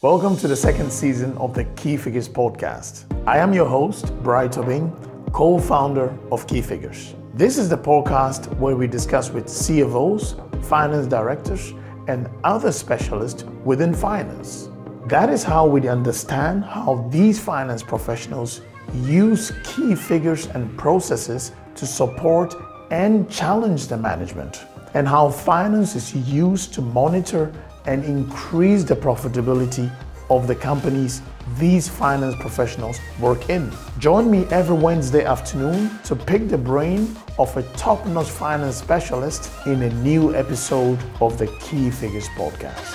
Welcome to the second season of the Key Figures podcast. I am your host, Bright Tobin, co founder of Key Figures. This is the podcast where we discuss with CFOs, finance directors, and other specialists within finance. That is how we understand how these finance professionals use key figures and processes to support and challenge the management, and how finance is used to monitor and increase the profitability of the companies these finance professionals work in. Join me every Wednesday afternoon to pick the brain of a top notch finance specialist in a new episode of the Key Figures podcast.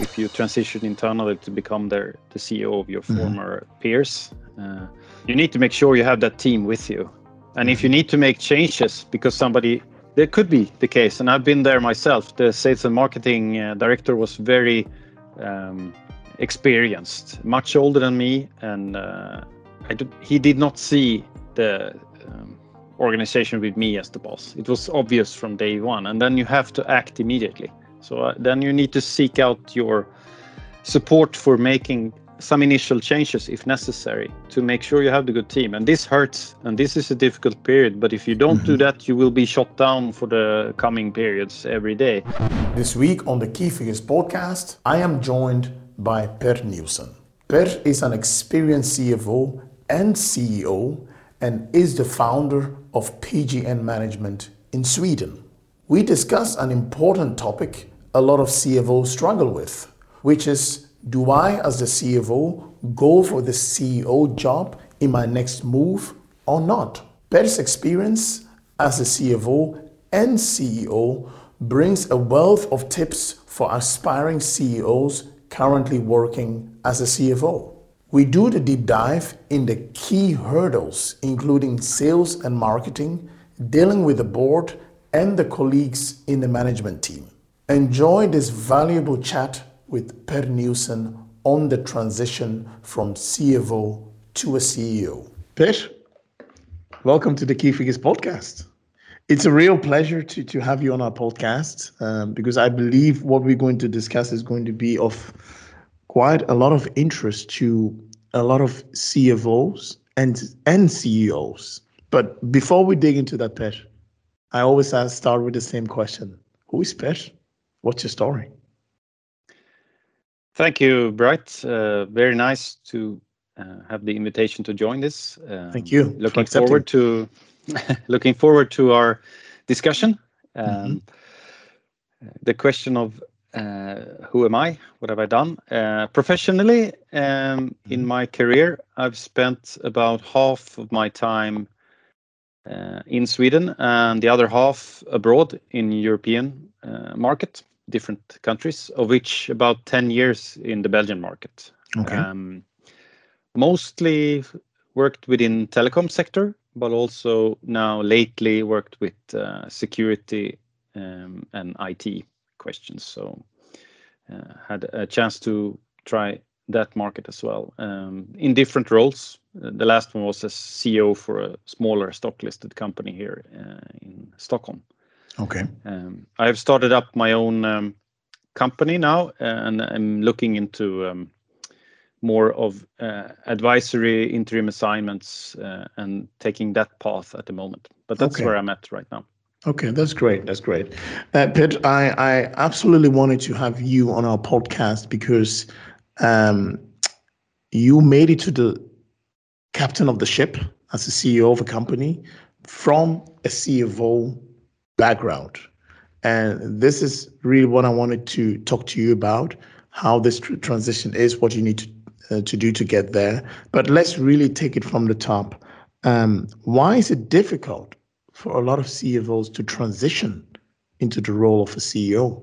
If you transition internally to become the, the CEO of your mm-hmm. former peers, uh, you need to make sure you have that team with you. And if you need to make changes because somebody that could be the case, and I've been there myself. The sales and marketing uh, director was very um, experienced, much older than me, and uh, he did not see the um, organization with me as the boss. It was obvious from day one, and then you have to act immediately. So uh, then you need to seek out your support for making some initial changes if necessary to make sure you have the good team. And this hurts, and this is a difficult period. But if you don't mm-hmm. do that, you will be shot down for the coming periods every day. This week on the Key Figures podcast, I am joined by Pär Nilsson. Pär is an experienced CFO and CEO and is the founder of PGN Management in Sweden. We discuss an important topic a lot of CFOs struggle with, which is do I, as the CFO, go for the CEO job in my next move or not? Pär's experience as a CFO and CEO brings a wealth of tips for aspiring CEOs currently working as a CFO. We do the deep dive in the key hurdles, including sales and marketing, dealing with the board and the colleagues in the management team. Enjoy this valuable chat with Pär Nilsson on the transition from CFO to a CEO. Pär, welcome to the Key Figures podcast. It's a real pleasure to, to have you on our podcast um, because I believe what we're going to discuss is going to be of quite a lot of interest to a lot of CFOs and, and CEOs. But before we dig into that, Pär, I always start with the same question Who is Pär? What's your story? Thank you, Bright. Uh, very nice to uh, have the invitation to join this. Um, Thank you. Looking forward to looking forward to our discussion. Um, mm-hmm. The question of uh, who am I? What have I done? Uh, professionally, um, mm-hmm. in my career, I've spent about half of my time uh, in Sweden and the other half abroad in European uh, market different countries, of which about 10 years in the Belgian market. Okay. Um, mostly worked within telecom sector, but also now lately worked with uh, security um, and IT questions. So uh, had a chance to try that market as well um, in different roles. Uh, the last one was as CEO for a smaller stock listed company here uh, in Stockholm. Okay. Um, I have started up my own um, company now, and I'm looking into um, more of uh, advisory interim assignments uh, and taking that path at the moment. But that's okay. where I'm at right now. Okay, that's great. That's great. Uh, Pär, I, I absolutely wanted to have you on our podcast because um, you made it to the captain of the ship as a CEO of a company from a CFO background. And this is really what I wanted to talk to you about how this tr- transition is, what you need to, uh, to do to get there. But let's really take it from the top. Um, why is it difficult for a lot of CFOs to transition into the role of a CEO?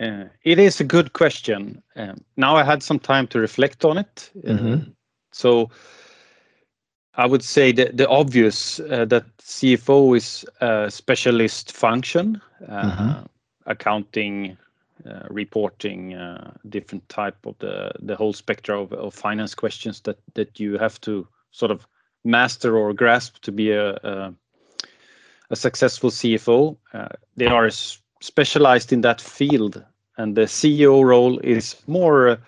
Uh, it is a good question. Um, now I had some time to reflect on it. Uh, mm-hmm. so I would say that the obvious uh, that CFO is a specialist function, uh, mm-hmm. accounting, uh, reporting, uh, different type of the the whole spectrum of, of finance questions that that you have to sort of master or grasp to be a a, a successful CFO. Uh, they are specialized in that field and the CEO role is more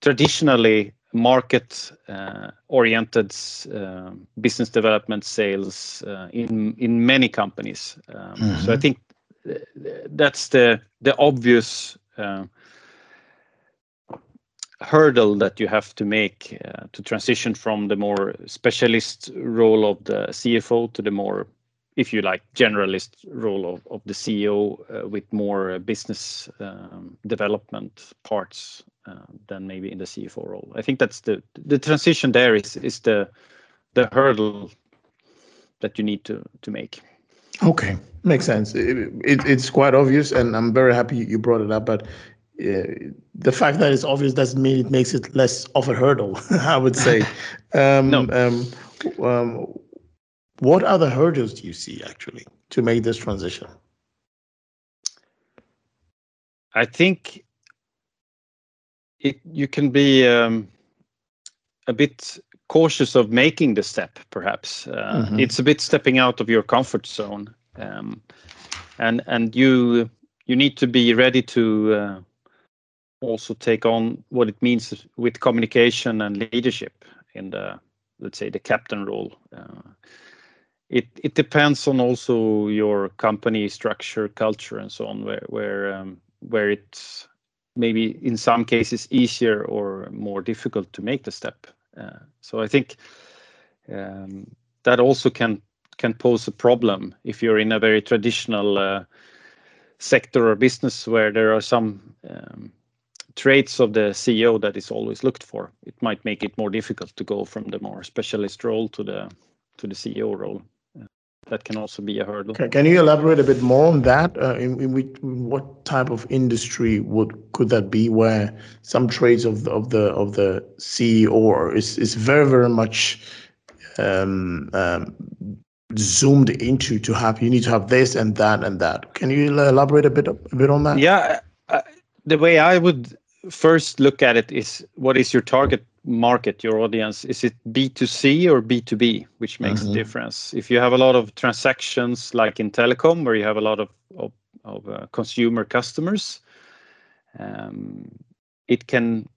traditionally market uh, oriented um, business development sales uh, in many companies. Um, so, I mm-hmm. think uh, that's the obvious um, hurdle that you have to make to transition from the more specialist role of the CFO to the more, if you like, generalist role of the CEO with more business development parts Um, than maybe in the CFO role. I think that's the the transition there is is the the hurdle that you need to to make. Okay. Makes sense. It It's quite obvious, and I'm very happy you brought it up. But uh, the fact that it's obvious doesn't mean it makes it less of a hurdle, I would say. Um, no. Um, what other hurdles do you see actually to make this transition? I think you can be um, a bit cautious of making the step, perhaps. Uh, mm-hmm. It's a bit stepping out of your comfort zone. Um, and and You you need to be ready to uh, also take on what it means with communication and leadership in the, let's say, the captain role. Uh, it it depends on also your company structure, culture, and so on, where um, it's maybe in some cases easier or more difficult to make the step. Uh, so I think um, that also can can pose a problem if you're in a very traditional uh, sector or business where there are some um, traits of the CEO that is always looked for. It might make it more difficult to go from the more specialist role to the to the CEO role. That can also be a hurdle. Can you elaborate a bit more on that? Uh, in what type of industry would could that be where some traits of the of the of the CEO is is very very much um, um, zoomed into to have, you need to have this and that and that. Can you elaborate a bit on that? Yeah. The way I would first look at it is what is your target market, your audience? Is it B2C or B2B, which makes a mm-hmm. difference? If you have a lot of transactions like in telecom, where you have a lot of of uh, consumer customers, um, it can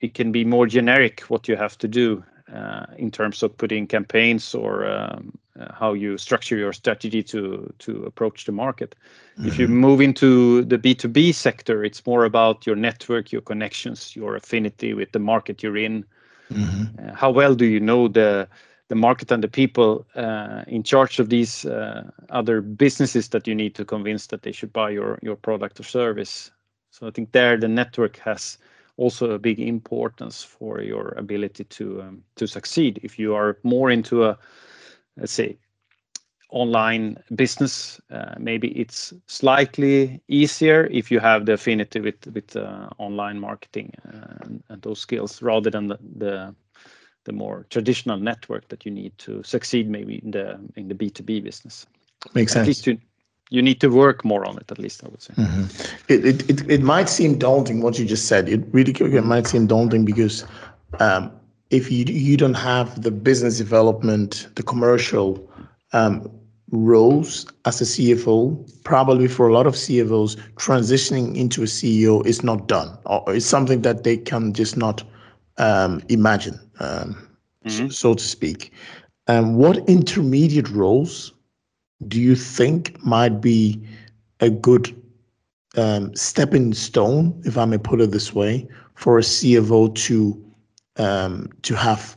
it can be more generic what you have to do uh, in terms of putting campaigns or um, Uh, how you structure your strategy to to approach the market. If you mm-hmm. move into the B2B sector, it's more about your network, your connections, your affinity with the market you're in. Mm-hmm. Uh, how well do you know the the market and the people uh, in charge of these other businesses that you need to convince that they should buy your your product or service? So I think there the network has also a big importance for your ability to um, to succeed. If you are more into a, let's say, online business, uh, maybe it's slightly easier if you have the affinity with with uh, online marketing uh, and those skills rather than the the more traditional network that you need to succeed maybe in the in the B2B business. Makes sense. At least you need to work more on it, at least I would say. Mm-hmm. It it, it it might seem daunting what you just said. It really it might seem daunting because um, if you you don't have the business development, the commercial um, roles as a CFO, probably for a lot of CFOs, transitioning into a CEO is not done, or it's something that they can just not um, imagine, um, mm-hmm. so to speak. What intermediate roles do you think might be a good stepping stone, if I may put it this way, for a CFO to Um, have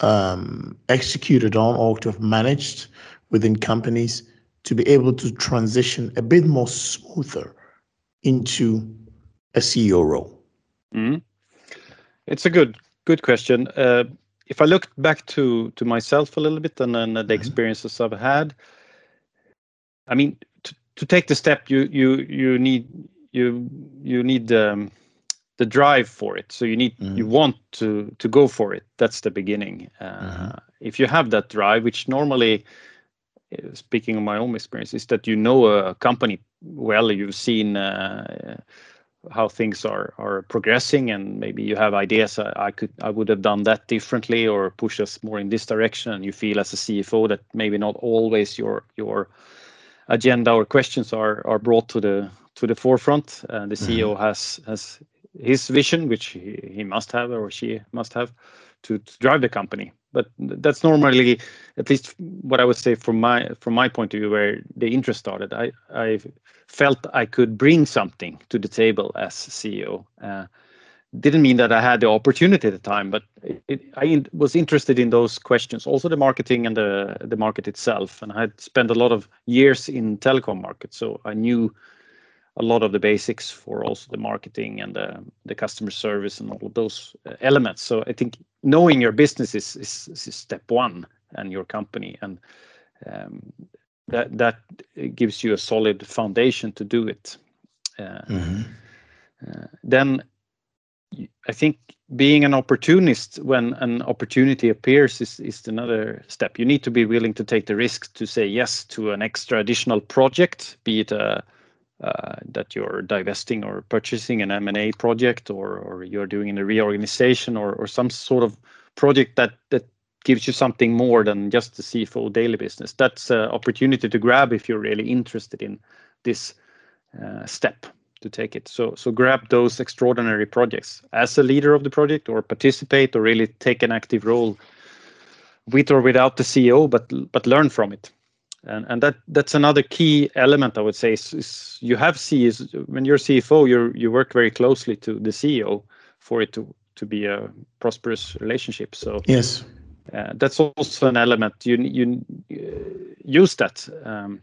um, executed on or to have managed within companies to be able to transition a bit more smoother into a CEO role? Mm-hmm. It's a good good question. Uh, if I look back to to myself a little bit and then the mm-hmm. experiences I've had, I mean, to take the step, you you you need um, the drive for it. So you need mm. you want to to go for it. That's the beginning. If you have that drive, which normally, speaking of my own experience, is that you know a company well, you've seen how things are are progressing, and maybe you have ideas, I I, could I would have done that differently or push us more in this direction, and you feel as a CFO that maybe not always your your agenda or questions are brought to the to the forefront. Uh, the CEO mm-hmm. has has his vision, which he, he must have or she must have, to, to drive the company. But that's normally, at least what I would say from my from my point of view, where the interest started. I I felt I could bring something to the table as CEO. Uh, didn't mean that I had the opportunity at the time, but it, it, I was interested in those questions, also the marketing and the the market itself. And I had spent a lot of years in telecom market, so I knew a lot of the basics for also the marketing and the, the customer service and all of those uh, elements. So I think knowing your business is, is, is step one and your company, and um, that that gives you a solid foundation to do it. Uh, mm-hmm. uh, then I think being an opportunist when an opportunity appears is, is another step. You need to be willing to take the risk to say yes to an extra additional project, be it a, that you're divesting or purchasing an M&A project or, or you're doing a reorganization or, or some sort of project that, that gives you something more than just the CFO daily business. That's an opportunity to grab if you're really interested in this uh, step to take it. So so grab those extraordinary projects as a leader of the project or participate or really take an active role with or without the CEO, but but learn from it. And and that that's another key element I would say is, is you have CEOs when you're CFO, you you work very closely to the CEO for it to to be a prosperous relationship. So yes. Uh, that's also an element you you uh, use that um,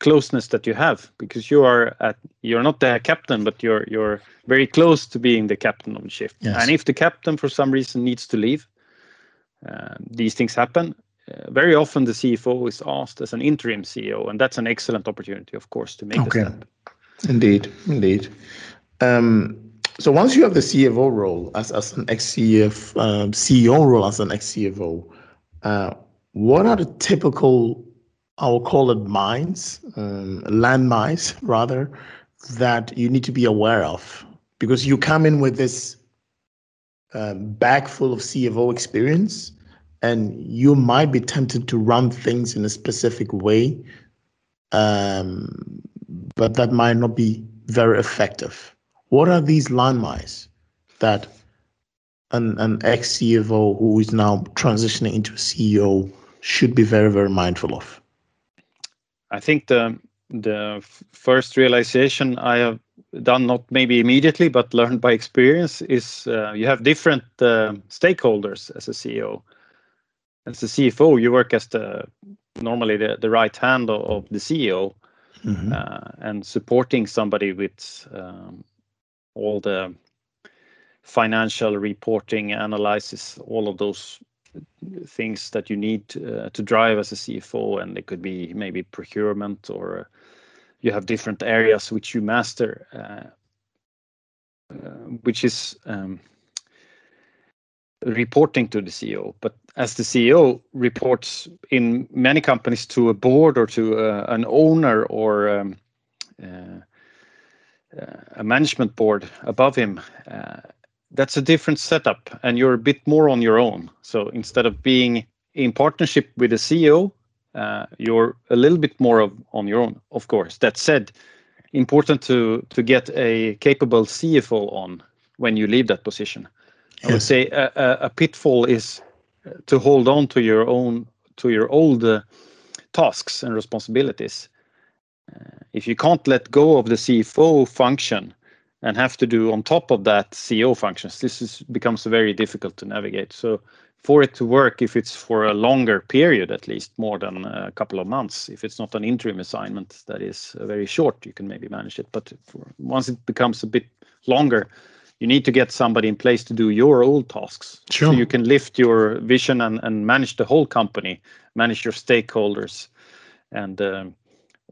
closeness that you have because you are at you're not the captain but you're you're very close to being the captain of the ship yes. and if the captain for some reason needs to leave uh, these things happen uh, very often the cfo is asked as an interim ceo and that's an excellent opportunity of course to make okay. the step indeed indeed. Um, so once you have the cfo role as, as an ex-cf um, ceo role as an ex-cfo uh, what are the typical I'll call it mines, um, landmines rather, that you need to be aware of? Because you come in with this uh, bag full of CFO experience and you might be tempted to run things in a specific way, um, but that might not be very effective. What are these landmines that an, an ex CFO who is now transitioning into a CEO should be very, very mindful of? I think the the first realization I have done, not maybe immediately, but learned by experience, is uh, you have different uh, stakeholders as a CEO. As a CFO, you work as the normally the, the right hand of, of the CEO mm-hmm. uh, and supporting somebody with um, all the financial reporting, analysis, all of those things that you need uh, to drive as a CFO, and it could be maybe procurement or uh, you have different areas which you master, uh, uh, which is um, reporting to the CEO. But as the CEO reports in many companies to a board or to uh, an owner or um, uh, a management board above him, that's a different setup and you're a bit more on your own. So instead of being in partnership with the ceo uh, you're a little bit more of, on your own of course. That said important to to get a capable cfo on when you leave that position. Yes. i would say a, a, pitfall is to hold on to your own to your old uh, tasks and responsibilities uh, if you can't let go of the cfo function and have to do on top of that CEO functions, this is, becomes very difficult to navigate. So for it to work, if it's for a longer period, at least more than a couple of months, if it's not an interim assignment that is very short, you can maybe manage it. But for, once it becomes a bit longer, you need to get somebody in place to do your old tasks. Sure. So you can lift your vision and, and manage the whole company, manage your stakeholders, and uh,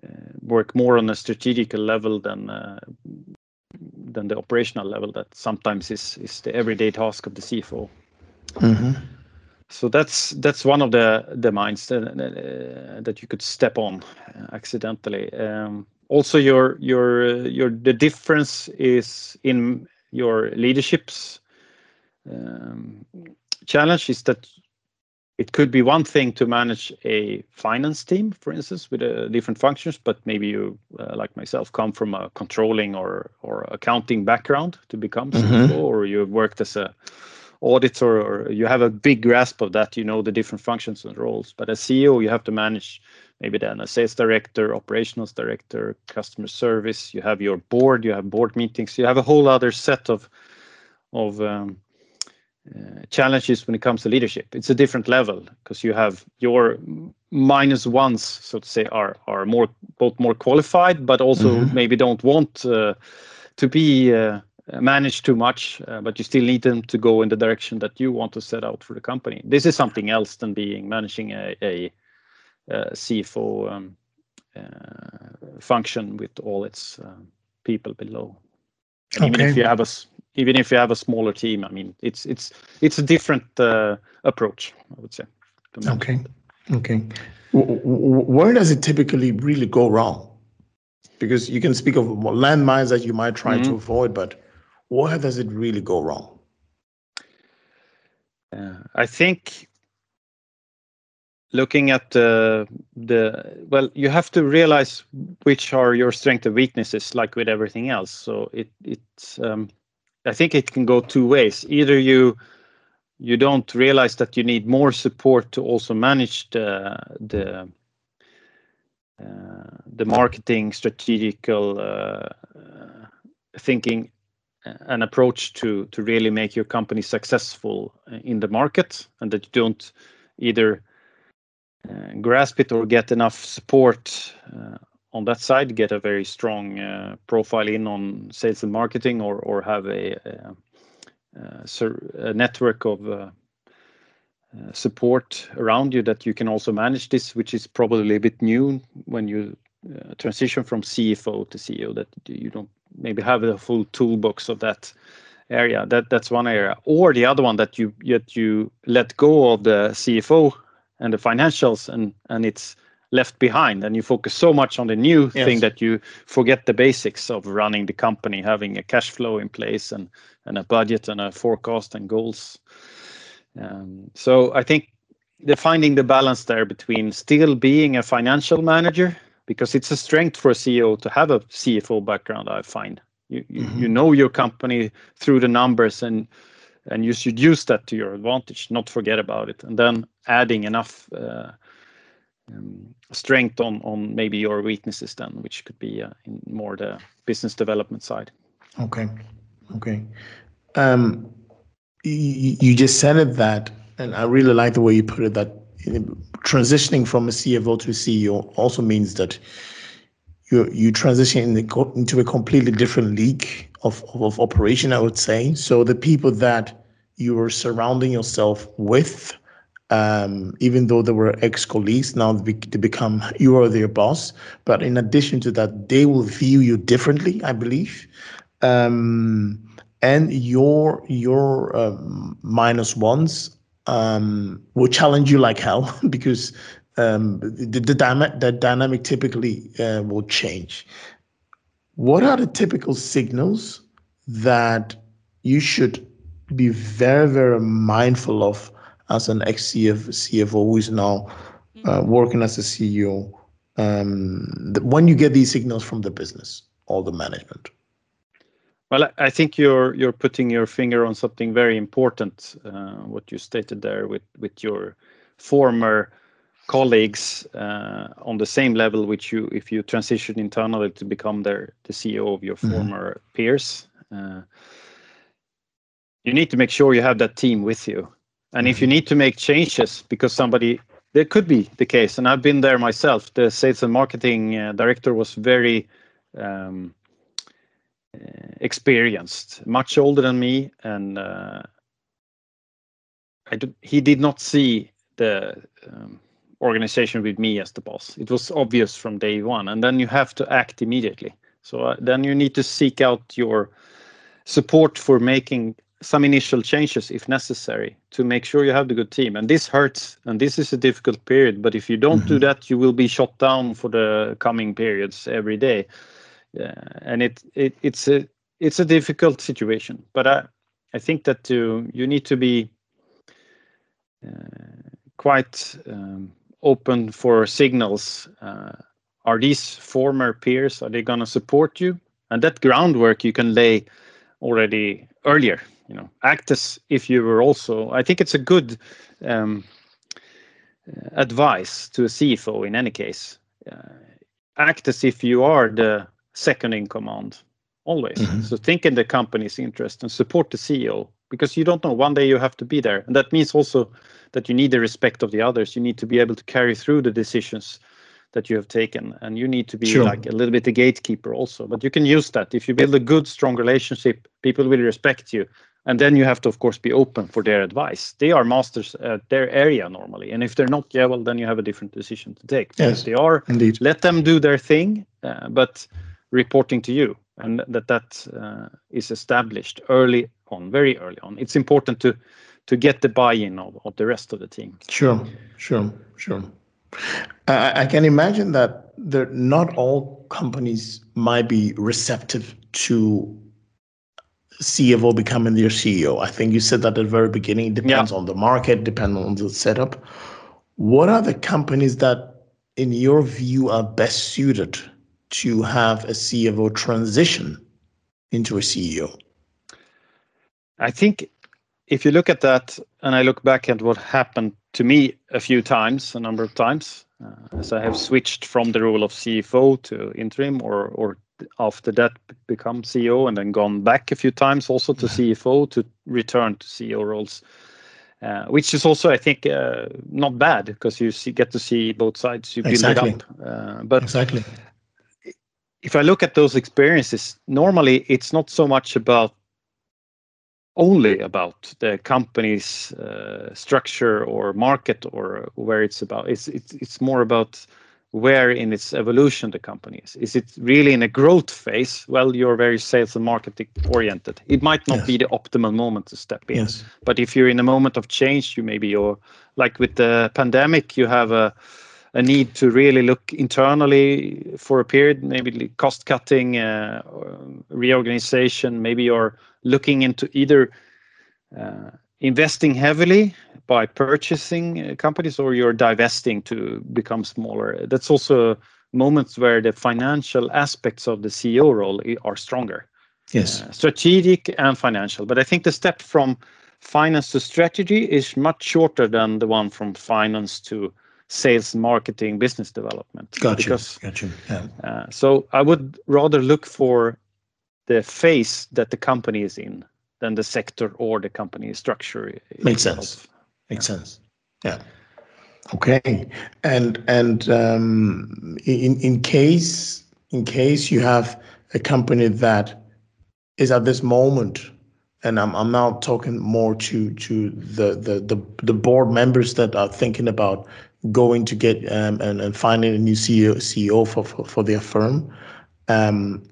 uh, work more on a strategic level than uh, than the operational level that sometimes is is the everyday task of the CFO. Mm-hmm. So that's that's one of the the minds that, uh, that you could step on uh, accidentally. Um, also, your your your the difference is in your leadership's um, challenge is that it could be one thing to manage a finance team, for instance, with uh, different functions, but maybe you, uh, like myself, come from a controlling or or accounting background to become mm-hmm. CFO, or you've worked as a auditor, or you have a big grasp of that. You know the different functions and roles. But as CEO, you have to manage maybe then a sales director, operations director, customer service. You have your board. You have board meetings. You have a whole other set of of um, uh, challenges when it comes to leadership. It's a different level because you have your minus ones, so to say, are are more both more qualified, but also mm-hmm. maybe don't want uh, to be uh, managed too much, uh, but you still need them to go in the direction that you want to set out for the company. This is something else than being managing a, a, a CFO um, uh, function with all its people below. Okay. Even if you have a even if you have a smaller team. I mean, it's it's it's a different uh, approach, I would say. Okay, okay. Where does it typically really go wrong? Because you can speak of landmines that you might try mm-hmm. to avoid, but where does it really go wrong? Uh, I think looking at the the well you have to realize which are your strengths and weaknesses like with everything else so it it's um, I think it can go two ways. Either you you don't realize that you need more support to also manage the the uh, the marketing strategical uh, thinking an approach to to really make your company successful in the market and that you don't either uh, grasp it or get enough support uh, on that side, get a very strong uh, profile in on sales and marketing or or have a network of uh, uh, support around you that you can also manage this, which is probably a bit new when you transition from CFO to CEO, that you don't maybe have the full toolbox of that area. That That's one area. Or the other one that you that you let go of the CFO and the financials and and it's left behind and you focus so much on the new yes. thing that you forget the basics of running the company having a cash flow in place and and a budget and a forecast and goals um, so i think the finding the balance there between still being a financial manager because it's a strength for a ceo to have a cfo background i find you you, mm-hmm. you know your company through the numbers and and you should use that to your advantage not forget about it and then adding enough uh, um, strength on on maybe your weaknesses then, which could be uh, in more the business development side. Okay. Okay. Um, you, you just said it that, and I really like the way you put it, that transitioning from a CFO to a CEO also means that you you transition into a completely different league of, of, of operation, I would say. So the people that you are surrounding yourself with um, even though they were ex-colleagues, now they become you are their boss. But in addition to that, they will view you differently, I believe. Um, and your your um, minus ones um, will challenge you like hell because um, the the, dyma- the dynamic typically uh, will change. What are the typical signals that you should be very very mindful of as an ex-CFO who is now uh, mm-hmm. working as a CEO, um, when you get these signals from the business or the management? Well, I think you're you're putting your finger on something very important. Uh, what you stated there with with your former colleagues uh, on the same level, which you if you transition internally to become their the CEO of your mm-hmm. former peers, uh, you need to make sure you have that team with you and if you need to make changes because somebody, there could be the case, and I've been there myself. The sales and marketing uh, director was very um, uh, experienced, much older than me, and uh, do, he did not see the um, organization with me as the boss. It was obvious from day one, and then you have to act immediately. So uh, then you need to seek out your support for making some initial changes if necessary to make sure you have the good team. And this hurts, and this is a difficult period. But if you don't mm-hmm. do that, you will be shot down for the coming periods every day. Yeah, and it, it it's a it's a difficult situation. But I I think that to, you need to be uh, quite um, open for signals. Uh, are these former peers? Are they going to support you? And that groundwork you can lay already earlier. You know, act as if you were also. I think it's a good um, advice to a CFO in any case. Uh, act as if you are the second in command always. Mm-hmm. So think in the company's interest and support the CEO because you don't know one day you have to be there, and that means also that you need the respect of the others. You need to be able to carry through the decisions that you have taken, and you need to be sure. like a little bit the gatekeeper also. But you can use that if you build a good, strong relationship. People will respect you, and then you have to, of course, be open for their advice. They are masters at their area normally, and if they're not, yeah, well, then you have a different decision to take. Yes, if they are. Indeed. Let them do their thing, uh, but reporting to you, and that that uh, is established early on, very early on. It's important to to get the buy-in of, of the rest of the team. Sure, sure, sure. I, I can imagine that there, not all companies might be receptive to CFO becoming their CEO. I think you said that at the very beginning. It depends yeah. on the market, depends on the setup. What are the companies that, in your view, are best suited to have a CFO transition into a CEO? I think if you look at that, and I look back at what happened to me a few times, a number of times, uh, as I have switched from the role of CFO to interim, or or after that become CEO, and then gone back a few times also to CFO to return to CEO roles. Uh, which is also, I think, uh, not bad because you see, get to see both sides. You build exactly. it up. Uh, but exactly, if I look at those experiences, normally it's not so much about only about the company's uh, structure or market or where it's about. It's, it's it's more about where in its evolution the company is. Is it really in a growth phase? Well, you're very sales and marketing oriented. It might not yes. be the optimal moment to step in. Yes. But if you're in a moment of change, you maybe you're like with the pandemic, you have a a need to really look internally for a period, maybe cost cutting, uh, reorganization. Maybe you're looking into either uh, investing heavily by purchasing uh, companies or you're divesting to become smaller. That's also moments where the financial aspects of the CEO role are stronger. Yes. Uh, strategic and financial. But I think the step from finance to strategy is much shorter than the one from finance to sales, marketing, business development. Gotcha. Because, gotcha. Yeah. Uh, so I would rather look for the phase that the company is in than the sector or the company structure. Makes sense. Makes yeah. sense. Yeah. Okay. And and um, in in case in case you have a company that is at this moment, and I'm I'm now talking more to to the the the, the board members that are thinking about going to get um, and, and finding a new CEO CEO for for, for their firm. Um,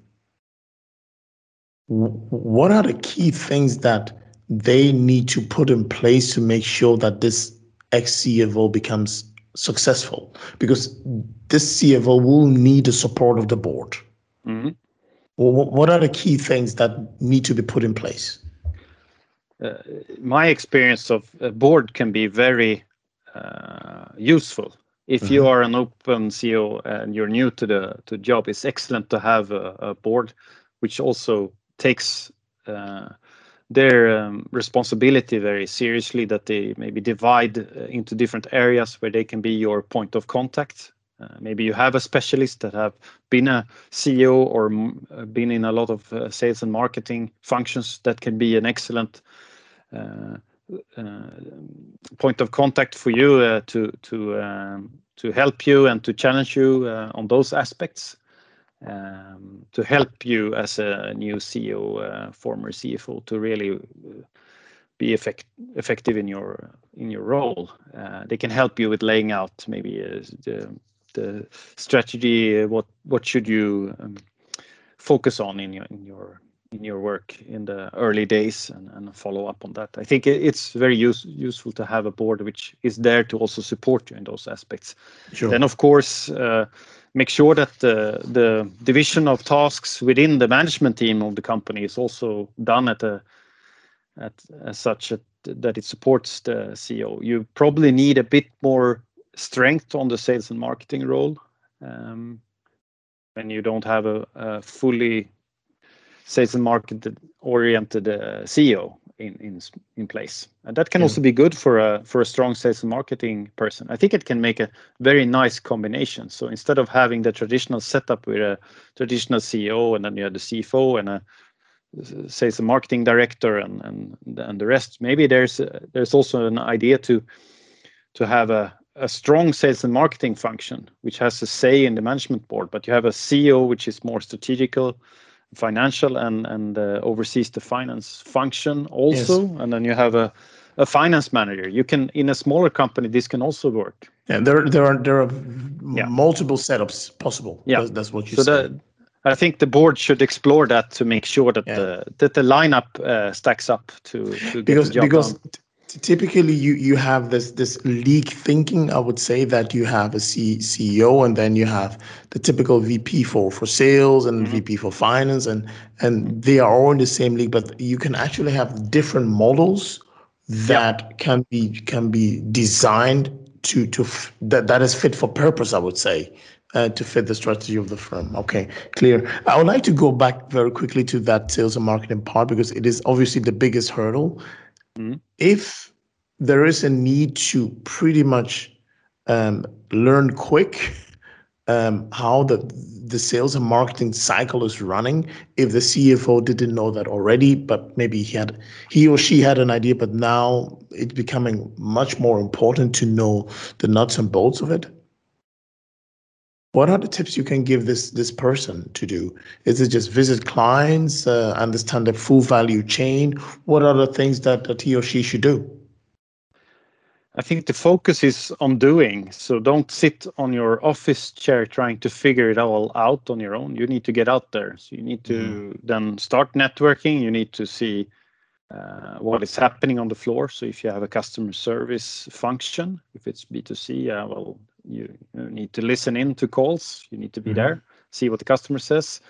what are the key things that they need to put in place to make sure that this ex CFO becomes successful? Because this CFO will need the support of the board. Mm-hmm. What are the key things that need to be put in place? Uh, my experience of a board can be very uh, useful. If mm-hmm. you are an open CEO and you're new to the to job, it's excellent to have a, a board which also takes uh, their um, responsibility very seriously that they maybe divide uh, into different areas where they can be your point of contact. Uh, maybe you have a specialist that have been a ceo or uh, been in a lot of uh, sales and marketing functions that can be an excellent uh, point of contact for you to to um, to help you and to challenge you on those aspects to help you as a new CEO, uh, former CFO, to really uh, be effect, effective in your in your role. Uh, they can help you with laying out maybe uh, the the strategy. What what should you um, focus on in your in your in your work in the early days and, and follow up on that. I think it's very use, useful to have a board which is there to also support you in those aspects. Sure. Then, of course, uh, make sure that the, the division of tasks within the management team of the company is also done at a at, such a, that it supports the CEO. You probably need a bit more strength on the sales and marketing role um, when you don't have a, a fully sales and market oriented uh, CEO in, in in place, and that can also be good for a for a strong sales and marketing person. I think it can make a very nice combination. So instead of having the traditional setup with a traditional CEO and then you have the CFO and a sales and marketing director and and and the rest, maybe there's a, there's also an idea to to have a a strong sales and marketing function which has a say in the management board, but you have a CEO which is more strategical financial and and uh, oversees the finance function also. Yes. and then you have a a finance manager. You can in a smaller company this can also work. Yeah there there are there are yeah. multiple setups possible. Yeah. That's, that's what you so said. I think the board should explore that to make sure that yeah. the that the lineup uh, stacks up to, to because because done typically you you have this this league thinking i would say that you have a C, ceo and then you have the typical vp for for sales and mm-hmm. vp for finance and and they are all in the same league but you can actually have different models that yep. can be can be designed to to f- that that is fit for purpose i would say uh, to fit the strategy of the firm. Okay, clear. I would like to go back very quickly to that sales and marketing part because it is obviously the biggest hurdle. Mm-hmm. If there is a need to pretty much um, learn quick um, how the the sales and marketing cycle is running. If the CFO didn't know that already, but maybe he had he or she had an idea, but now it's becoming much more important to know the nuts and bolts of it. What are the tips you can give this this person to do? Is it just visit clients, uh, understand the full value chain? What are the things that, that he or she should do? I think the focus is on doing. So don't sit on your office chair trying to figure it all out on your own. You need to get out there. So you need to mm-hmm. then start networking. You need to see uh, what is happening on the floor. So if you have a customer service function, if it's B2C, uh, well, you, need to listen in to calls. You need to be mm-hmm. there, see what the customer says.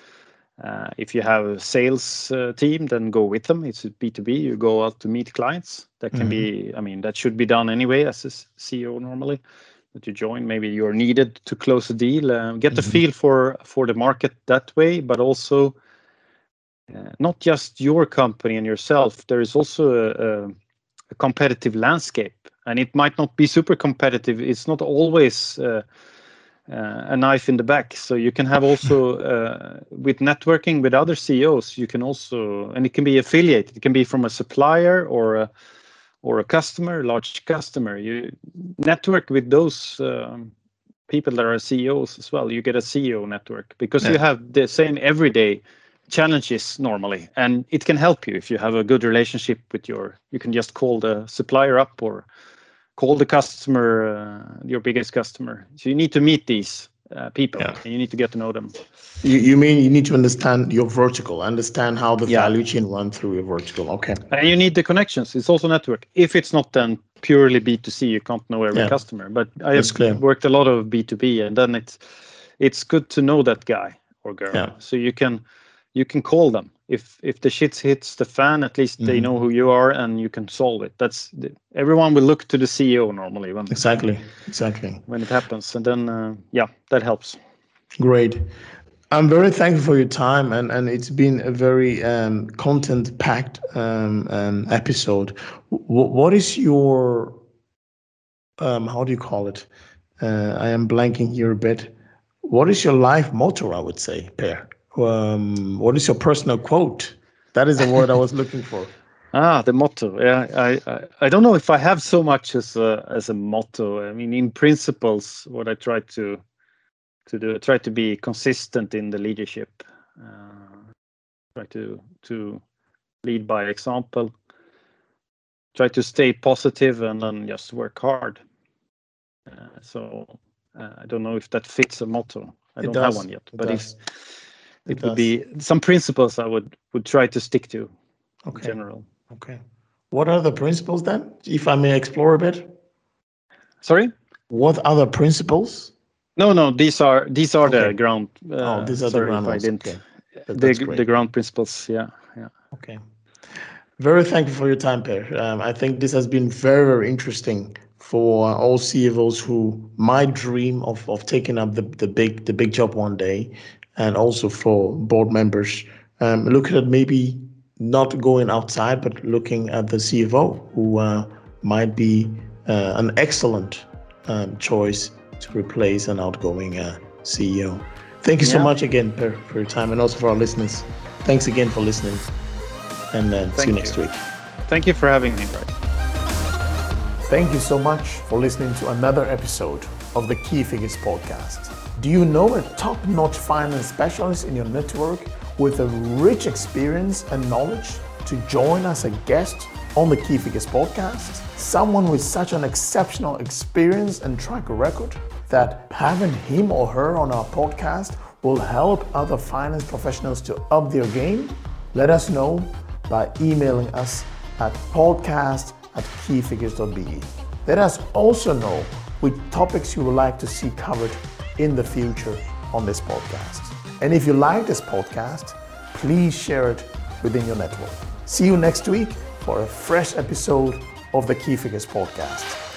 Uh, if you have a sales uh, team, then go with them. It's B2B. You go out to meet clients. That can mm-hmm. be, I mean, that should be done anyway as a CEO normally. That you join, maybe you're needed to close a deal. Uh, get mm-hmm. the feel for for the market that way, but also uh, not just your company and yourself. There is also a, a, a, competitive landscape, and it might not be super competitive. It's not always uh, uh, a knife in the back. So you can have also uh, with networking with other CEOs, you can also, and it can be affiliated. It can be from a supplier or a or a customer, large customer. You network with those um, people that are CEOs as well. You get a CEO network because yeah. you have the same everyday challenges normally, and it can help you if you have a good relationship with your. You can just call the supplier up or call the customer uh, your biggest customer. So you need to meet these uh, people yeah. and you need to get to know them. You, you mean you need to understand your vertical, understand how the yeah. value chain run through your vertical. Okay. And you need the connections. It's also network. If it's not then purely B2C, you can't know every yeah. customer. But I That's have clear. worked a lot of B2B and then it's it's good to know that guy or girl. So you can you can call them if if the shit hits the fan at least mm-hmm. they know who you are and you can solve it. That's everyone will look to the ceo normally when exactly exactly. when it happens. And then uh, yeah that helps. Great. I'm very thankful for your time and and it's been a very um, content packed um, um, episode. W- what is your um, how do you call it? Uh, i am blanking here a bit. What is your life motto i would say Pär um, what is your personal quote? That is the word I was looking for. Ah, the motto. Yeah, I, I, I don't know if I have so much as a as a motto. I mean, in principles, what I try to to do, I try to be consistent in the leadership. Uh, try to to lead by example. Try to stay positive and then just work hard. Uh, so uh, I don't know if that fits a motto. I it don't does. have one yet, but if it, it would be some principles I would would try to stick to okay. in general. Okay. What are the principles then, if I may explore a bit? Sorry. What other principles? No, no. These are these are okay. the ground. Uh, oh, these are sorry the ground. If I didn't. Okay. the the ground principles. Yeah, yeah. Okay. Very thankful for your time, Pär. Um, I think this has been very, very interesting for all CFOs who might dream of, of taking up the, the big the big job one day, and also for board members um, looking at maybe not going outside, but looking at the CFO who uh, might be uh, an excellent um, choice to replace an outgoing uh, CEO. Thank you yeah. so much again Pär, for your time and also for our listeners. Thanks again for listening and uh, see you next week. Thank you for having me, Thank you so much for listening to another episode of the Key Figures podcast. Do you know a top notch finance specialist in your network with a rich experience and knowledge to join as a guest on the Key Figures podcast? Someone with such an exceptional experience and track record that having him or her on our podcast will help other finance professionals to up their game? Let us know by emailing us at podcast at keyfigures.be. Let us also know which topics you would like to see covered in the future on this podcast. And if you like this podcast, please share it within your network. See you next week for a fresh episode of the Key Figures podcast.